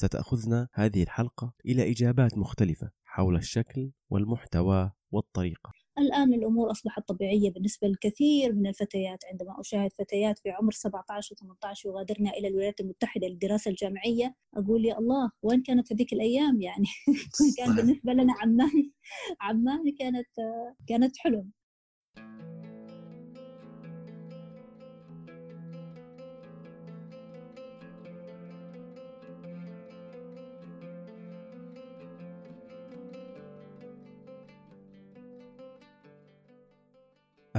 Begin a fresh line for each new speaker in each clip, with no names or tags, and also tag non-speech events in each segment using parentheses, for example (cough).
ستأخذنا هذه الحلقة إلى إجابات مختلفة حول الشكل والمحتوى والطريقة.
الآن الأمور أصبحت طبيعية بالنسبة للكثير من الفتيات. عندما أشاهد فتيات في عمر 17 و18 يغادرن إلى الولايات المتحدة للدراسة الجامعية أقول يا الله وين كانت هذيك الأيام؟ يعني (laughs) كان بالنسبة لنا عمان عمان كانت كانت حلم.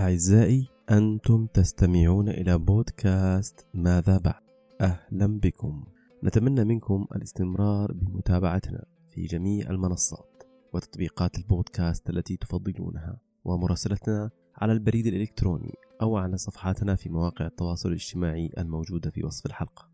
أعزائي أنتم تستمعون إلى بودكاست ماذا بعد؟ أهلا بكم. نتمنى منكم الاستمرار بمتابعتنا في جميع المنصات وتطبيقات البودكاست التي تفضلونها ومراسلتنا على البريد الإلكتروني أو على صفحاتنا في مواقع التواصل الاجتماعي الموجودة في وصف الحلقة.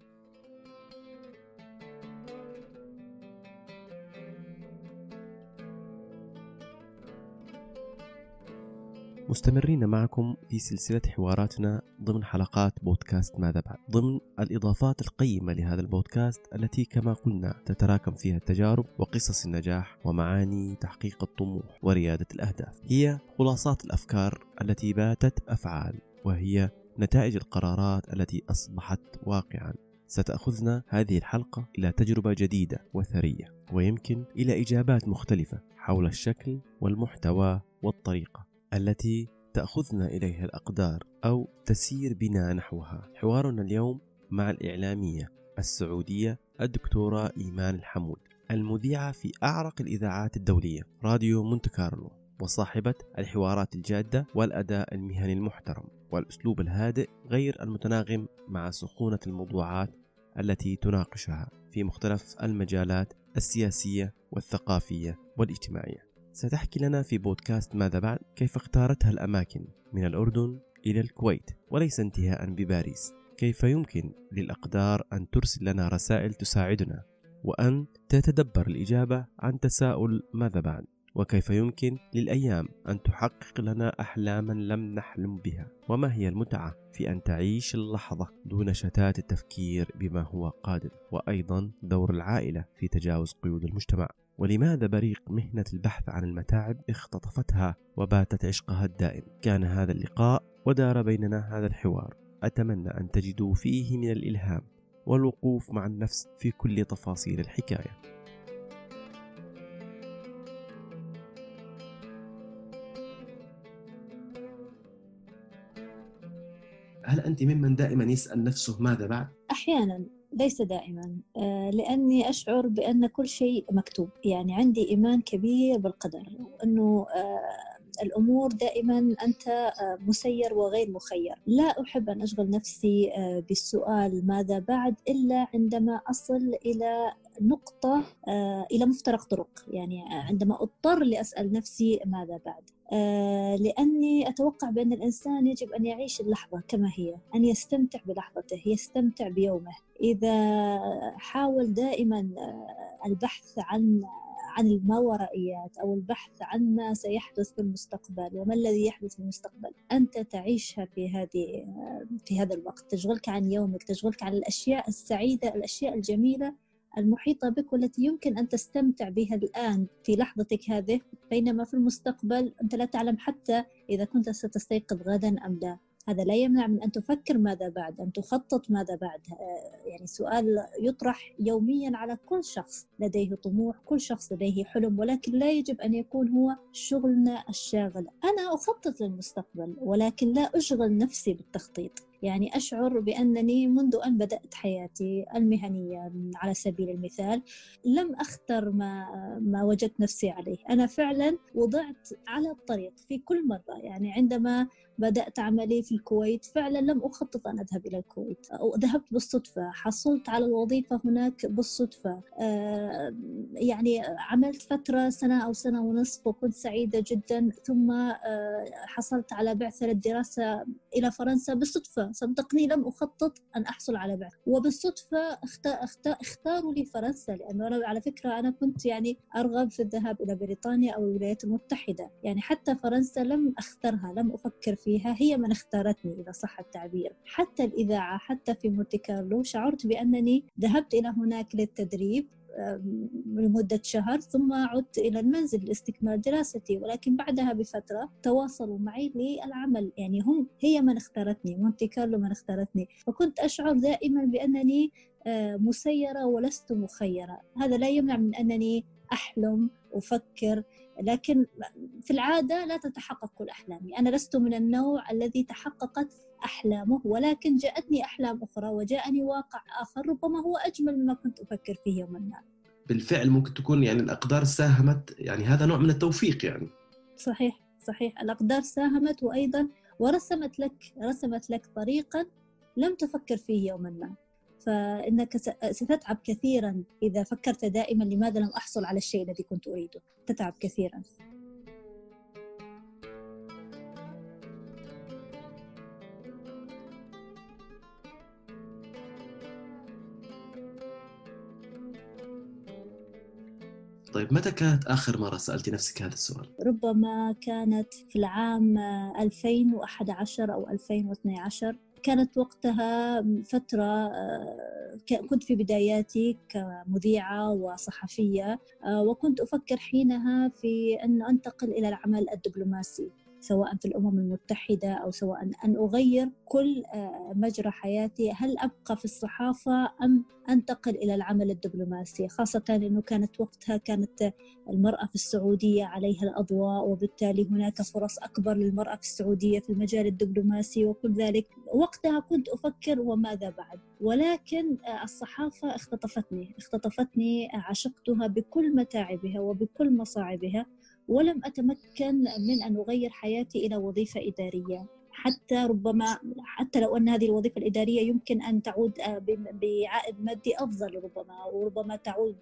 مستمرين معكم في سلسلة حواراتنا ضمن حلقات بودكاست ماذا بعد. ضمن الإضافات القيمة لهذا البودكاست التي كما قلنا تتراكم فيها التجارب وقصص النجاح ومعاني تحقيق الطموح وريادة الأهداف. هي خلاصات الأفكار التي باتت أفعال وهي نتائج القرارات التي أصبحت واقعا. ستأخذنا هذه الحلقة إلى تجربة جديدة وثرية ويمكن إلى إجابات مختلفة حول الشكل والمحتوى والطريقة. التي تأخذنا إليها الأقدار أو تسير بنا نحوها. حوارنا اليوم مع الإعلامية السعودية الدكتورة إيمان الحمود المذيعة في أعرق الإذاعات الدولية راديو مونت كارلو وصاحبة الحوارات الجادة والأداء المهني المحترم والأسلوب الهادئ غير المتناغم مع سخونة الموضوعات التي تناقشها في مختلف المجالات السياسية والثقافية والاجتماعية. ستحكي لنا في بودكاست ماذا بعد كيف اختارتها الأماكن من الأردن إلى الكويت وليس انتهاء بباريس. كيف يمكن للأقدار أن ترسل لنا رسائل تساعدنا؟ وأن تتدبر الإجابة عن تساؤل ماذا بعد؟ وكيف يمكن للأيام أن تحقق لنا أحلاما لم نحلم بها؟ وما هي المتعة في أن تعيش اللحظة دون شتات التفكير بما هو قادم وأيضا دور العائلة في تجاوز قيود المجتمع. ولماذا بريق مهنة البحث عن المتاعب اختطفتها وباتت عشقها الدائم؟ كان هذا اللقاء ودار بيننا هذا الحوار. أتمنى أن تجدوا فيه من الإلهام والوقوف مع النفس في كل تفاصيل الحكاية. هل أنت ممن دائما يسأل نفسه ماذا بعد؟
أحيانا. ليس دائما. آه، لأني أشعر بأن كل شيء مكتوب. يعني عندي إيمان كبير بالقدر وأنه آه، الأمور دائما أنت آه، مسير وغير مخير. لا أحب أن أشغل نفسي بالسؤال ماذا بعد إلا عندما أصل إلى نقطة إلى مفترق طرق. يعني عندما أضطر لأسأل نفسي ماذا بعد. لأني أتوقع بأن الإنسان يجب أن يعيش اللحظة كما هي أن يستمتع بلحظته يستمتع بيومه. إذا حاول دائما آه، البحث عن عن الماورائيات أو البحث عن ما سيحدث في المستقبل وما الذي يحدث في المستقبل أنت تعيشها في هذه آه، في هذا الوقت. تشغلك عن يومك تشغلك عن الأشياء السعيدة الأشياء الجميلة المحيطة بك والتي يمكن أن تستمتع بها الآن في لحظتك هذه بينما في المستقبل أنت لا تعلم حتى إذا كنت ستستيقظ غدا أم لا. هذا لا يمنع من أن تفكر ماذا بعد أن تخطط ماذا بعد. آه، يعني سؤال يطرح يوميا على كل شخص لديه طموح كل شخص لديه حلم ولكن لا يجب أن يكون هو شغلنا الشاغل. أنا أخطط للمستقبل ولكن لا أشغل نفسي بالتخطيط. يعني أشعر بأنني منذ أن بدأت حياتي المهنية على سبيل المثال لم أختر ما, ما وجدت نفسي عليه. أنا فعلا وضعت على الطريق في كل مرة. يعني عندما بدأت عملي في الكويت فعلا لم أخطط أن أذهب إلى الكويت. ذهبت بالصدفة. حصلت على الوظيفة هناك بالصدفة. آه، يعني عملت فترة سنة أو سنة ونصف وكنت سعيدة جدا. ثم آه، حصلت على بعثة للدراسة إلى فرنسا بالصدفة. صدقني لم أخطط أن أحصل على بعث وبالصدفة اختاروا لي فرنسا لأنه أنا على فكرة أنا كنت يعني أرغب في الذهاب إلى بريطانيا أو الولايات المتحدة. يعني حتى فرنسا لم أخترها لم أفكر فيها. هي من اختارتني إذا صح التعبير. حتى الإذاعة حتى في مونتي كارلو شعرت بأنني ذهبت إلى هناك للتدريب. لمدة شهر ثم عدت إلى المنزل لاستكمال دراستي ولكن بعدها بفترة تواصلوا معي للعمل. يعني هم هي من اختارتني مونتي كارلو من اختارتني. فكنت أشعر دائما بأنني آه، مسيرة ولست مخيرة. هذا لا يمنع من أنني أحلم أفكر لكن في العادة لا تتحقق كل أحلامي أنا لست من النوع الذي تحققت أحلامه ولكن جاءتني أحلام أخرى وجاءني واقع آخر ربما هو أجمل مما كنت أفكر فيه يوما ما.
بالفعل ممكن تكون يعني الأقدار ساهمت يعني هذا نوع من التوفيق يعني.
صحيح صحيح. الأقدار ساهمت وأيضا ورسمت لك رسمت لك طريقا لم تفكر فيه يوما ما. فإنك ستتعب كثيرا إذا فكرت دائما لماذا لم أحصل على الشيء الذي كنت أريده. تتعب كثيرا.
طيب متى كانت آخر مرة سألتي نفسك هذا السؤال؟
ربما كانت في العام 2011 أو 2012 كانت وقتها فترة آه، كنت في بداياتي كمذيعة وصحفية آه، وكنت أفكر حينها في أن أنتقل إلى العمل الدبلوماسي سواء في الأمم المتحدة أو سواء أن أغير كل آه، مجرى حياتي هل أبقى في الصحافة أم أنتقل إلى العمل الدبلوماسي؟ خاصة أنه كانت وقتها كانت المرأة في السعودية عليها الأضواء وبالتالي هناك فرص أكبر للمرأة في السعودية في المجال الدبلوماسي وكل ذلك. وقتها كنت أفكر وماذا بعد؟ ولكن آه، الصحافة اختطفتني اختطفتني عشقتها بكل متاعبها وبكل مصاعبها. ولم أتمكن من أن أغير حياتي إلى وظيفة إدارية. حتى ربما حتى لو أن هذه الوظيفة الإدارية يمكن أن تعود آه، بعائد مادي أفضل ربما وربما تعود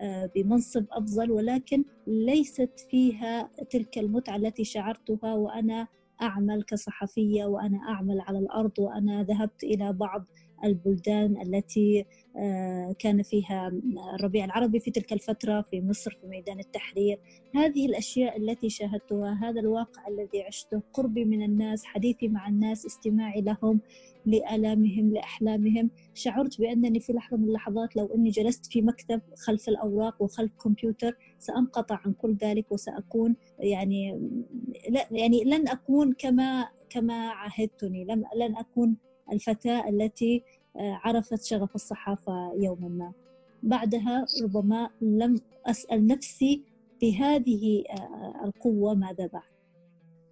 آه، بمنصب أفضل ولكن ليست فيها تلك المتعة التي شعرتها وأنا أعمل كصحفية وأنا أعمل على الأرض وأنا ذهبت إلى بعض البلدان التي آه، كان فيها الربيع العربي في تلك الفترة في مصر في ميدان التحرير. هذه الأشياء التي شاهدتها هذا الواقع الذي عشته قربي من الناس حديثي مع الناس استماعي لهم لآلامهم لأحلامهم. شعرت بأنني في لحظة من اللحظات لو أني جلست في مكتب خلف الأوراق وخلف كمبيوتر سأنقطع عن كل ذلك وسأكون يعني لا يعني لن أكون كما كما عهدتني لم لن أكون الفتاة التي آه، عرفت شغف الصحافة يوما ما. بعدها ربما لم أسأل نفسي بهذه آه، القوة ماذا بعد.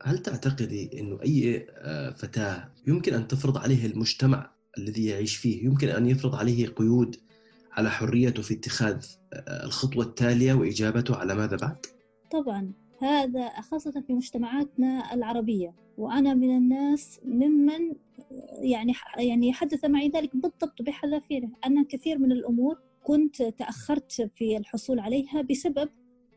هل تعتقدي أنه أي آه، فتاة يمكن أن تفرض عليه المجتمع الذي يعيش فيه يمكن أن يفرض عليه قيود على حريته في اتخاذ الخطوة التالية وإجابته على ماذا بعد؟
طبعا. هذا خاصة في مجتمعاتنا العربية. وأنا من الناس ممن يعني يعني حدث معي ذلك بالضبط بحذافيره. أنا كثير من الأمور كنت تأخرت في الحصول عليها بسبب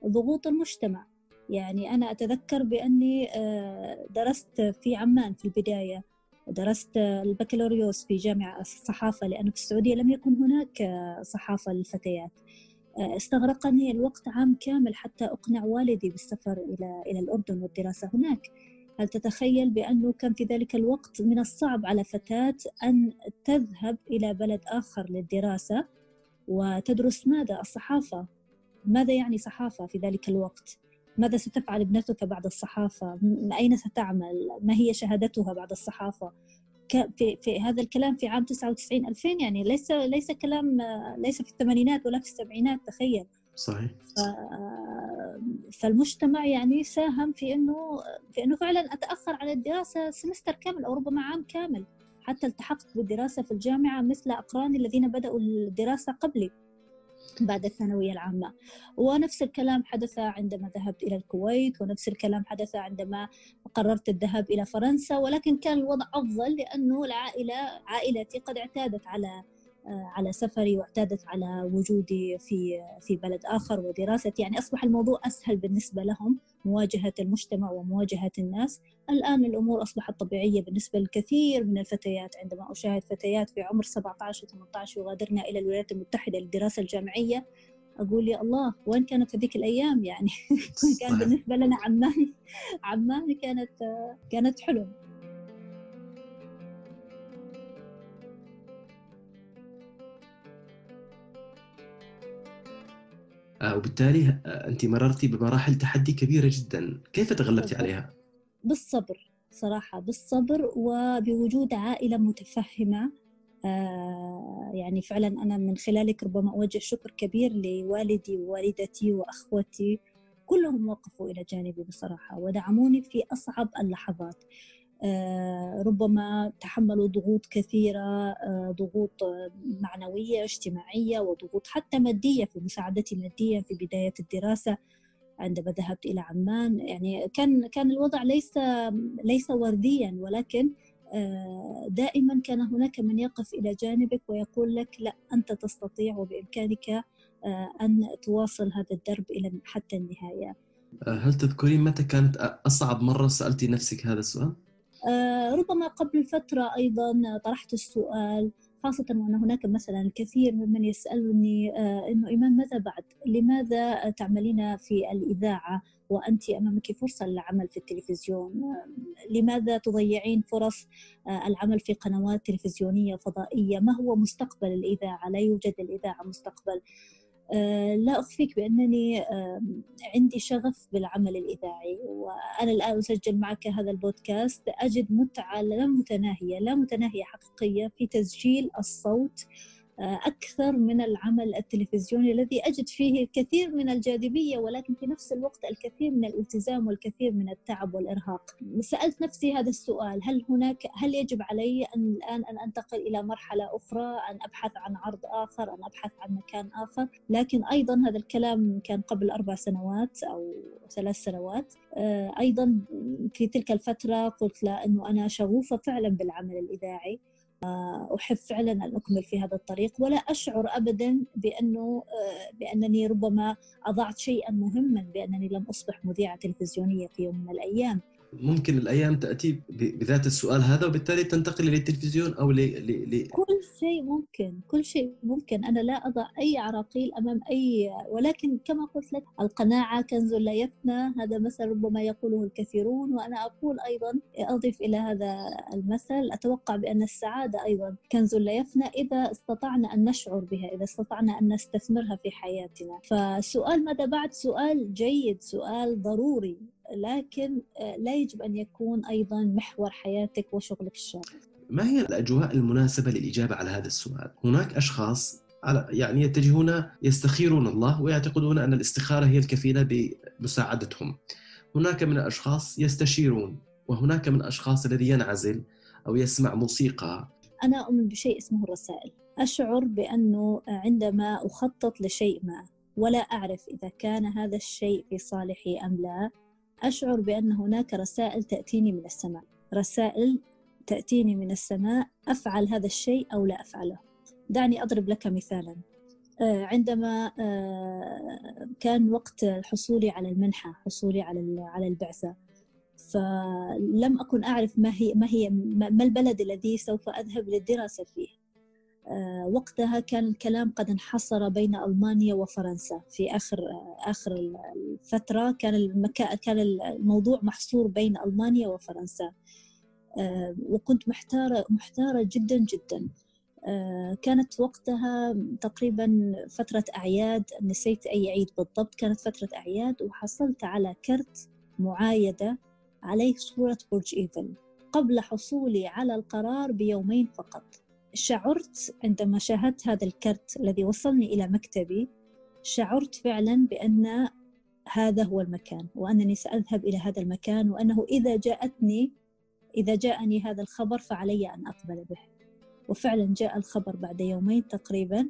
ضغوط المجتمع. يعني أنا أتذكر بأني آه، درست في عمان في البداية. درست البكالوريوس في جامعة الصحافة لأنه في السعودية لم يكن هناك صحافة للفتيات. آه، استغرقني الوقت عام كامل حتى أقنع والدي بالسفر إلى إلى الأردن والدراسة هناك. هل تتخيل بأنه كان في ذلك الوقت من الصعب على فتاة أن تذهب إلى بلد آخر للدراسة؟ وتدرس ماذا؟ الصحافة. ماذا يعني صحافة في ذلك الوقت؟ ماذا ستفعل ابنتك بعد الصحافة؟ أين ستعمل؟ ما هي شهادتها بعد الصحافة؟ في, في هذا الكلام في عام 99 2000 يعني ليس ليس كلام ليس في الثمانينات ولا في السبعينات تخيل.
صحيح.
فالمجتمع يعني ساهم في إنه في إنه فعلا أتأخر على الدراسة سمستر كامل أو ربما عام كامل حتى التحقت بالدراسة في الجامعة مثل أقراني الذين بدأوا الدراسة قبلي. بعد الثانوية العامة. ونفس الكلام حدث عندما ذهبت إلى الكويت ونفس الكلام حدث عندما قررت الذهاب إلى فرنسا ولكن كان الوضع أفضل لأنه العائلة عائلتي قد اعتادت على على سفري واعتادت على وجودي في في بلد آخر ودراستي. يعني أصبح الموضوع أسهل بالنسبة لهم مواجهة المجتمع ومواجهة الناس. الآن الأمور أصبحت طبيعية بالنسبة للكثير من الفتيات. عندما أشاهد فتيات في عمر 17 و18 يغادرن إلى الولايات المتحدة للدراسة الجامعية أقول يا الله وين كانت في ذيك الأيام؟ يعني (laughs) كان بالنسبة لنا عمان؟ عمان كانت كانت حلم.
وبالتالي آه، أنت مررتي بمراحل تحدي كبيرة جدا. كيف تغلبتي عليها؟
بالصبر صراحة بالصبر وبوجود عائلة متفهمة. آه يعني فعلا أنا من خلالك ربما أوجه شكر كبير لوالدي ووالدتي وأخوتي. كلهم وقفوا إلى جانبي بصراحة ودعموني في أصعب اللحظات. آه، ربما تحملوا ضغوط كثيرة آه، ضغوط معنوية اجتماعية وضغوط حتى مادية في مساعدتي المادية في بداية الدراسة عندما ذهبت إلى عمان يعني كان كان الوضع ليس ليس ورديا ولكن آه، دائما كان هناك من يقف إلى جانبك ويقول لك لا أنت تستطيع وبإمكانك أن تواصل هذا الدرب إلى حتى النهاية
هل تذكرين متى كانت أصعب مرة سألتي نفسك هذا السؤال؟
آه، ربما قبل فترة أيضا طرحت السؤال خاصة وأن هناك مثلا الكثير ممن يسألني آه، أنه إيمان ماذا بعد؟ لماذا تعملين في الإذاعة وأنت أمامك فرصة للعمل في التلفزيون؟ آه، لماذا تضيعين فرص العمل في قنوات تلفزيونية فضائية؟ ما هو مستقبل الإذاعة؟ لا يوجد الإذاعة مستقبل لا أخفيك بأنني عندي شغف بالعمل الإذاعي وأنا الآن أسجل معك هذا البودكاست. أجد متعة لا متناهية لا متناهية حقيقية في تسجيل الصوت أكثر من العمل التلفزيوني الذي أجد فيه الكثير من الجاذبية ولكن في نفس الوقت الكثير من الالتزام والكثير من التعب والإرهاق. سألت نفسي هذا السؤال هل هناك هل يجب علي أن الآن أن أنتقل إلى مرحلة أخرى أن أبحث عن عرض آخر أن أبحث عن مكان آخر؟ لكن أيضا هذا الكلام كان قبل أربع سنوات أو ثلاث سنوات. آه، أيضا في تلك الفترة قلت لا أنه أنا شغوفة فعلا بالعمل الإذاعي. أحب فعلا أن أكمل في هذا الطريق ولا أشعر أبدا بأنه آه، بأنني ربما أضعت شيئا مهما بأنني لم أصبح مذيعة تلفزيونية في يوم من الأيام.
ممكن الأيام تأتي بذات السؤال هذا وبالتالي تنتقل للتلفزيون أو ل...
كل شيء ممكن كل شيء ممكن. أنا لا أضع أي عراقيل أمام أي ولكن كما قلت لك القناعة كنز لا يفنى هذا مثل ربما يقوله الكثيرون. وأنا أقول أيضا أضيف إلى هذا المثل أتوقع بأن السعادة أيضا كنز لا يفنى إذا استطعنا أن نشعر بها إذا استطعنا أن نستثمرها في حياتنا. فسؤال ماذا بعد؟ سؤال جيد سؤال ضروري. لكن آه، لا يجب أن يكون أيضا محور حياتك وشغلك الشاغل
ما هي الأجواء المناسبة للإجابة على هذا السؤال؟ هناك أشخاص يعني يتجهون يستخيرون الله ويعتقدون أن الاستخارة هي الكفيلة بمساعدتهم. هناك من الأشخاص يستشيرون وهناك من الأشخاص الذي ينعزل أو يسمع موسيقى.
أنا أؤمن بشيء اسمه الرسائل. أشعر بأنه عندما أخطط لشيء ما ولا أعرف إذا كان هذا الشيء في صالحي أم لا أشعر بأن هناك رسائل تأتيني من السماء. رسائل تأتيني من السماء أفعل هذا الشيء أو لا أفعله. دعني أضرب لك مثالا. آه، عندما آه، كان وقت حصولي على المنحة حصولي على على البعثة فلم أكن أعرف ما هي ما هي ما البلد الذي سوف أذهب للدراسة فيه. آه، وقتها كان الكلام قد انحصر بين ألمانيا وفرنسا. في آخر آخر الفترة كان كان الموضوع محصور بين ألمانيا وفرنسا. وكنت محتارة محتارة جدا جدا. كانت وقتها تقريبا فترة أعياد نسيت أي عيد بالضبط كانت فترة أعياد وحصلت على كرت معايدة عليه صورة برج إيفل. قبل حصولي على القرار بيومين فقط. شعرت عندما شاهدت هذا الكرت الذي وصلني إلى مكتبي شعرت فعلا بأن هذا هو المكان وأنني سأذهب إلى هذا المكان وأنه إذا جاءتني إذا جاءني هذا الخبر فعلي أن أقبل به. وفعلا جاء الخبر بعد يومين تقريبا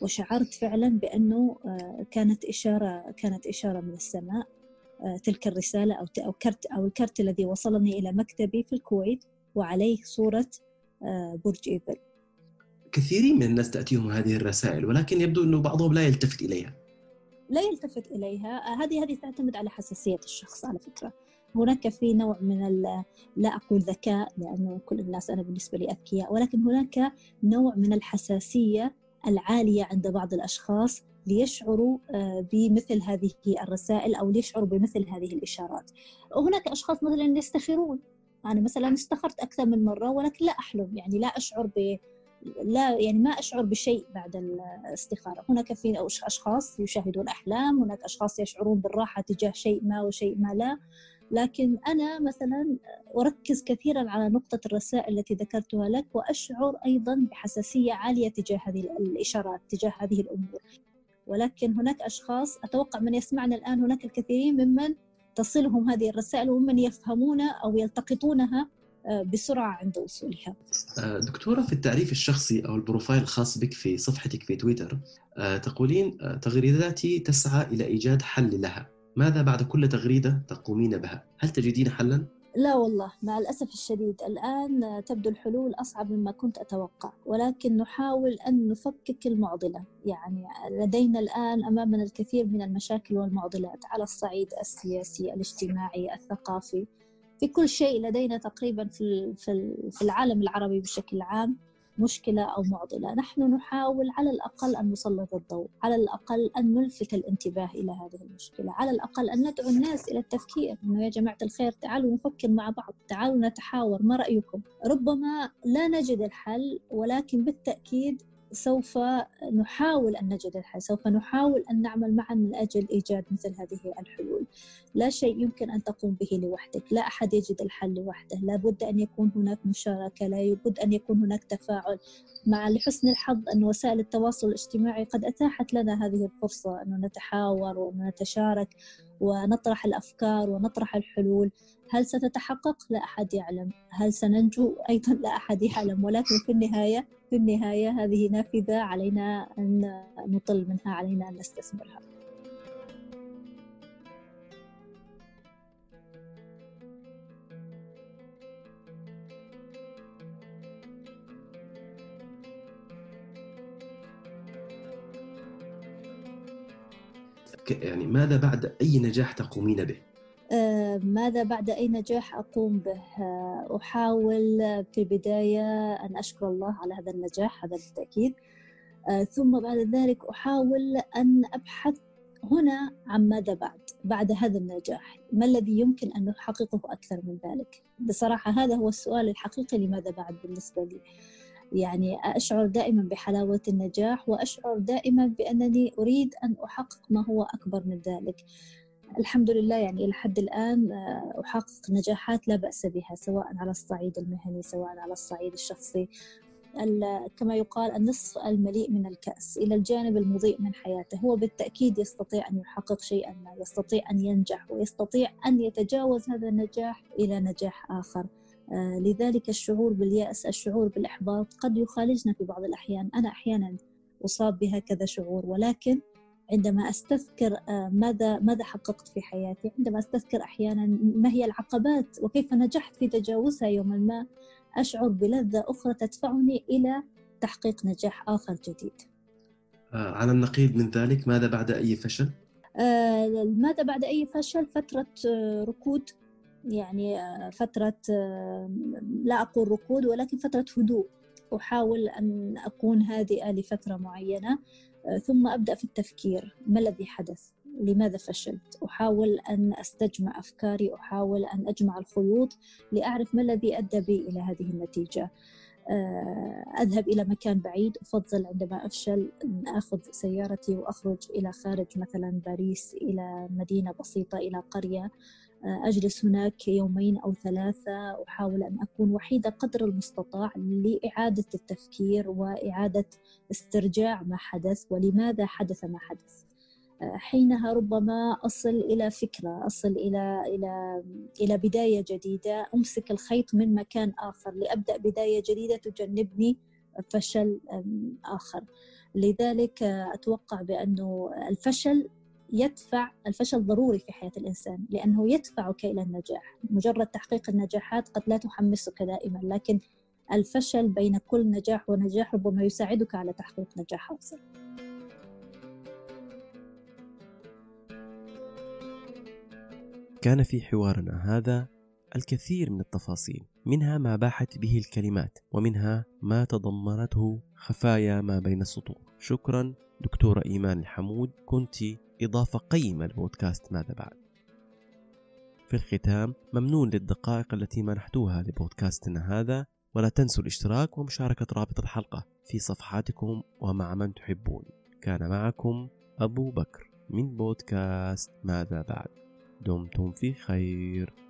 وشعرت فعلا بأنه آه، كانت إشارة كانت إشارة من السماء آه، تلك الرسالة أو أو كرت أو الكرت الذي وصلني إلى مكتبي في الكويت وعليه صورة آه، برج إيفل.
كثيرين من الناس تأتيهم هذه الرسائل ولكن يبدو أنه بعضهم لا يلتفت إليها.
لا يلتفت إليها. هذه هذه تعتمد على حساسية الشخص على فكرة. هناك في نوع من لا أقول ذكاء لأنه كل الناس أنا بالنسبة لي أذكياء ولكن هناك نوع من الحساسية العالية عند بعض الأشخاص ليشعروا آه، بمثل هذه الرسائل أو ليشعروا بمثل هذه الإشارات. وهناك أشخاص مثلا يستخيرون أنا مثلا استخرت أكثر من مرة ولكن لا أحلم يعني لا أشعر ب لا يعني ما أشعر بشيء بعد الاستخارة. هناك في أشخاص يشاهدون أحلام هناك أشخاص يشعرون بالراحة تجاه شيء ما وشيء ما لا. لكن أنا مثلا أركز كثيرا على نقطة الرسائل التي ذكرتها لك وأشعر أيضا بحساسية عالية تجاه هذه الإشارات تجاه هذه الأمور. ولكن هناك أشخاص أتوقع من يسمعنا الآن هناك الكثيرين ممن تصلهم هذه الرسائل ومن يفهمون أو يلتقطونها آه، بسرعة عند وصولها.
آه، دكتورة في التعريف الشخصي أو البروفايل الخاص بك في صفحتك في تويتر آه، تقولين تغريداتي تسعى إلى إيجاد حل لها. ماذا بعد كل تغريدة تقومين بها؟ هل تجدين حلا؟
لا والله مع الأسف الشديد الآن تبدو الحلول أصعب مما كنت أتوقع ولكن نحاول أن نفكك المعضلة يعني لدينا الآن أمامنا الكثير من المشاكل والمعضلات على الصعيد السياسي الاجتماعي الثقافي في كل شيء لدينا تقريبا في في العالم العربي بشكل عام مشكلة أو معضلة نحن نحاول على الأقل أن نسلط الضوء على الأقل أن نلفت الانتباه إلى هذه المشكلة على الأقل أن ندعو الناس إلى التفكير أنه يا جماعة الخير تعالوا نفكر مع بعض تعالوا نتحاور ما رأيكم؟ ربما لا نجد الحل ولكن بالتأكيد سوف نحاول أن نجد الحل سوف نحاول أن نعمل معا من أجل إيجاد مثل هذه الحلول. لا شيء يمكن أن تقوم به لوحدك لا أحد يجد الحل لوحده. لا بد أن يكون هناك مشاركة لا بد أن يكون هناك تفاعل. مع لحسن الحظ أن وسائل التواصل الاجتماعي قد أتاحت لنا هذه الفرصة أن نتحاور وأن نتشارك. ونطرح الأفكار ونطرح الحلول هل ستتحقق؟ لا أحد يعلم هل سننجو؟ أيضا لا أحد يعلم ولكن في النهاية في النهاية هذه نافذة علينا أن نطل منها علينا أن نستثمرها
يعني ماذا بعد أي نجاح تقومين به؟
آه، ماذا بعد أي نجاح أقوم به؟ آه، أحاول في البداية أن أشكر الله على هذا النجاح هذا بالتأكيد آه، ثم بعد ذلك أحاول أن أبحث هنا عن ماذا بعد بعد هذا النجاح ما الذي يمكن أن نحققه أكثر من ذلك بصراحة هذا هو السؤال الحقيقي لماذا بعد بالنسبة لي يعني أشعر دائما بحلاوة النجاح وأشعر دائما بأنني أريد أن أحقق ما هو أكبر من ذلك. الحمد لله يعني إلى حد الآن آه، أحقق نجاحات لا بأس بها سواء على الصعيد المهني سواء على الصعيد الشخصي. كما يقال النصف المليء من الكأس إلى الجانب المضيء من حياته. هو بالتأكيد يستطيع أن يحقق شيئا ما يستطيع أن ينجح ويستطيع أن يتجاوز هذا النجاح إلى نجاح آخر. لذلك الشعور باليأس الشعور بالإحباط قد يخالجنا في بعض الأحيان. أنا أحيانا أصاب بهكذا شعور ولكن عندما أستذكر آه، ماذا ماذا حققت في حياتي عندما أستذكر أحيانا ما هي العقبات وكيف نجحت في تجاوزها يوما ما أشعر بلذة أخرى تدفعني إلى تحقيق نجاح آخر جديد.
آه، على النقيض من ذلك ماذا بعد أي فشل؟
آه، ماذا بعد أي فشل؟ فترة ركود يعني فترة لا أقول ركود ولكن فترة هدوء. أحاول أن أكون هادئة لفترة معينة آه، ثم أبدأ في التفكير. ما الذي حدث؟ لماذا فشلت؟ أحاول أن أستجمع أفكاري أحاول أن أجمع الخيوط لأعرف ما الذي أدى بي إلى هذه النتيجة. آه، أذهب إلى مكان بعيد أفضل عندما أفشل أن أخذ سيارتي وأخرج إلى خارج مثلا باريس إلى مدينة بسيطة إلى قرية. أجلس هناك يومين أو ثلاثة أحاول أن أكون وحيدة قدر المستطاع لإعادة التفكير وإعادة استرجاع ما حدث ولماذا حدث ما حدث. حينها ربما أصل إلى فكرة أصل إلى إلى إلى بداية جديدة أمسك الخيط من مكان آخر. لأبدأ بداية جديدة تجنبني فشل آخر. لذلك أتوقع بأنه الفشل يدفع الفشل ضروري في حياة الإنسان لأنه يدفعك إلى النجاح. مجرد تحقيق النجاحات قد لا تحمسك دائما لكن الفشل بين كل نجاح ونجاح ربما يساعدك على تحقيق نجاح أفضل
كان في حوارنا هذا. الكثير من التفاصيل منها ما باحت به الكلمات ومنها ما تضمنته خفايا ما بين السطور. شكرا دكتورة إيمان الحمود كنت إضافة قيمة لبودكاست ماذا بعد. في الختام ممنون للدقائق التي منحتوها لبودكاستنا هذا ولا تنسوا الاشتراك ومشاركة رابط الحلقة في صفحاتكم ومع من تحبون. كان معكم أبو بكر من بودكاست ماذا بعد. دمتم في خير.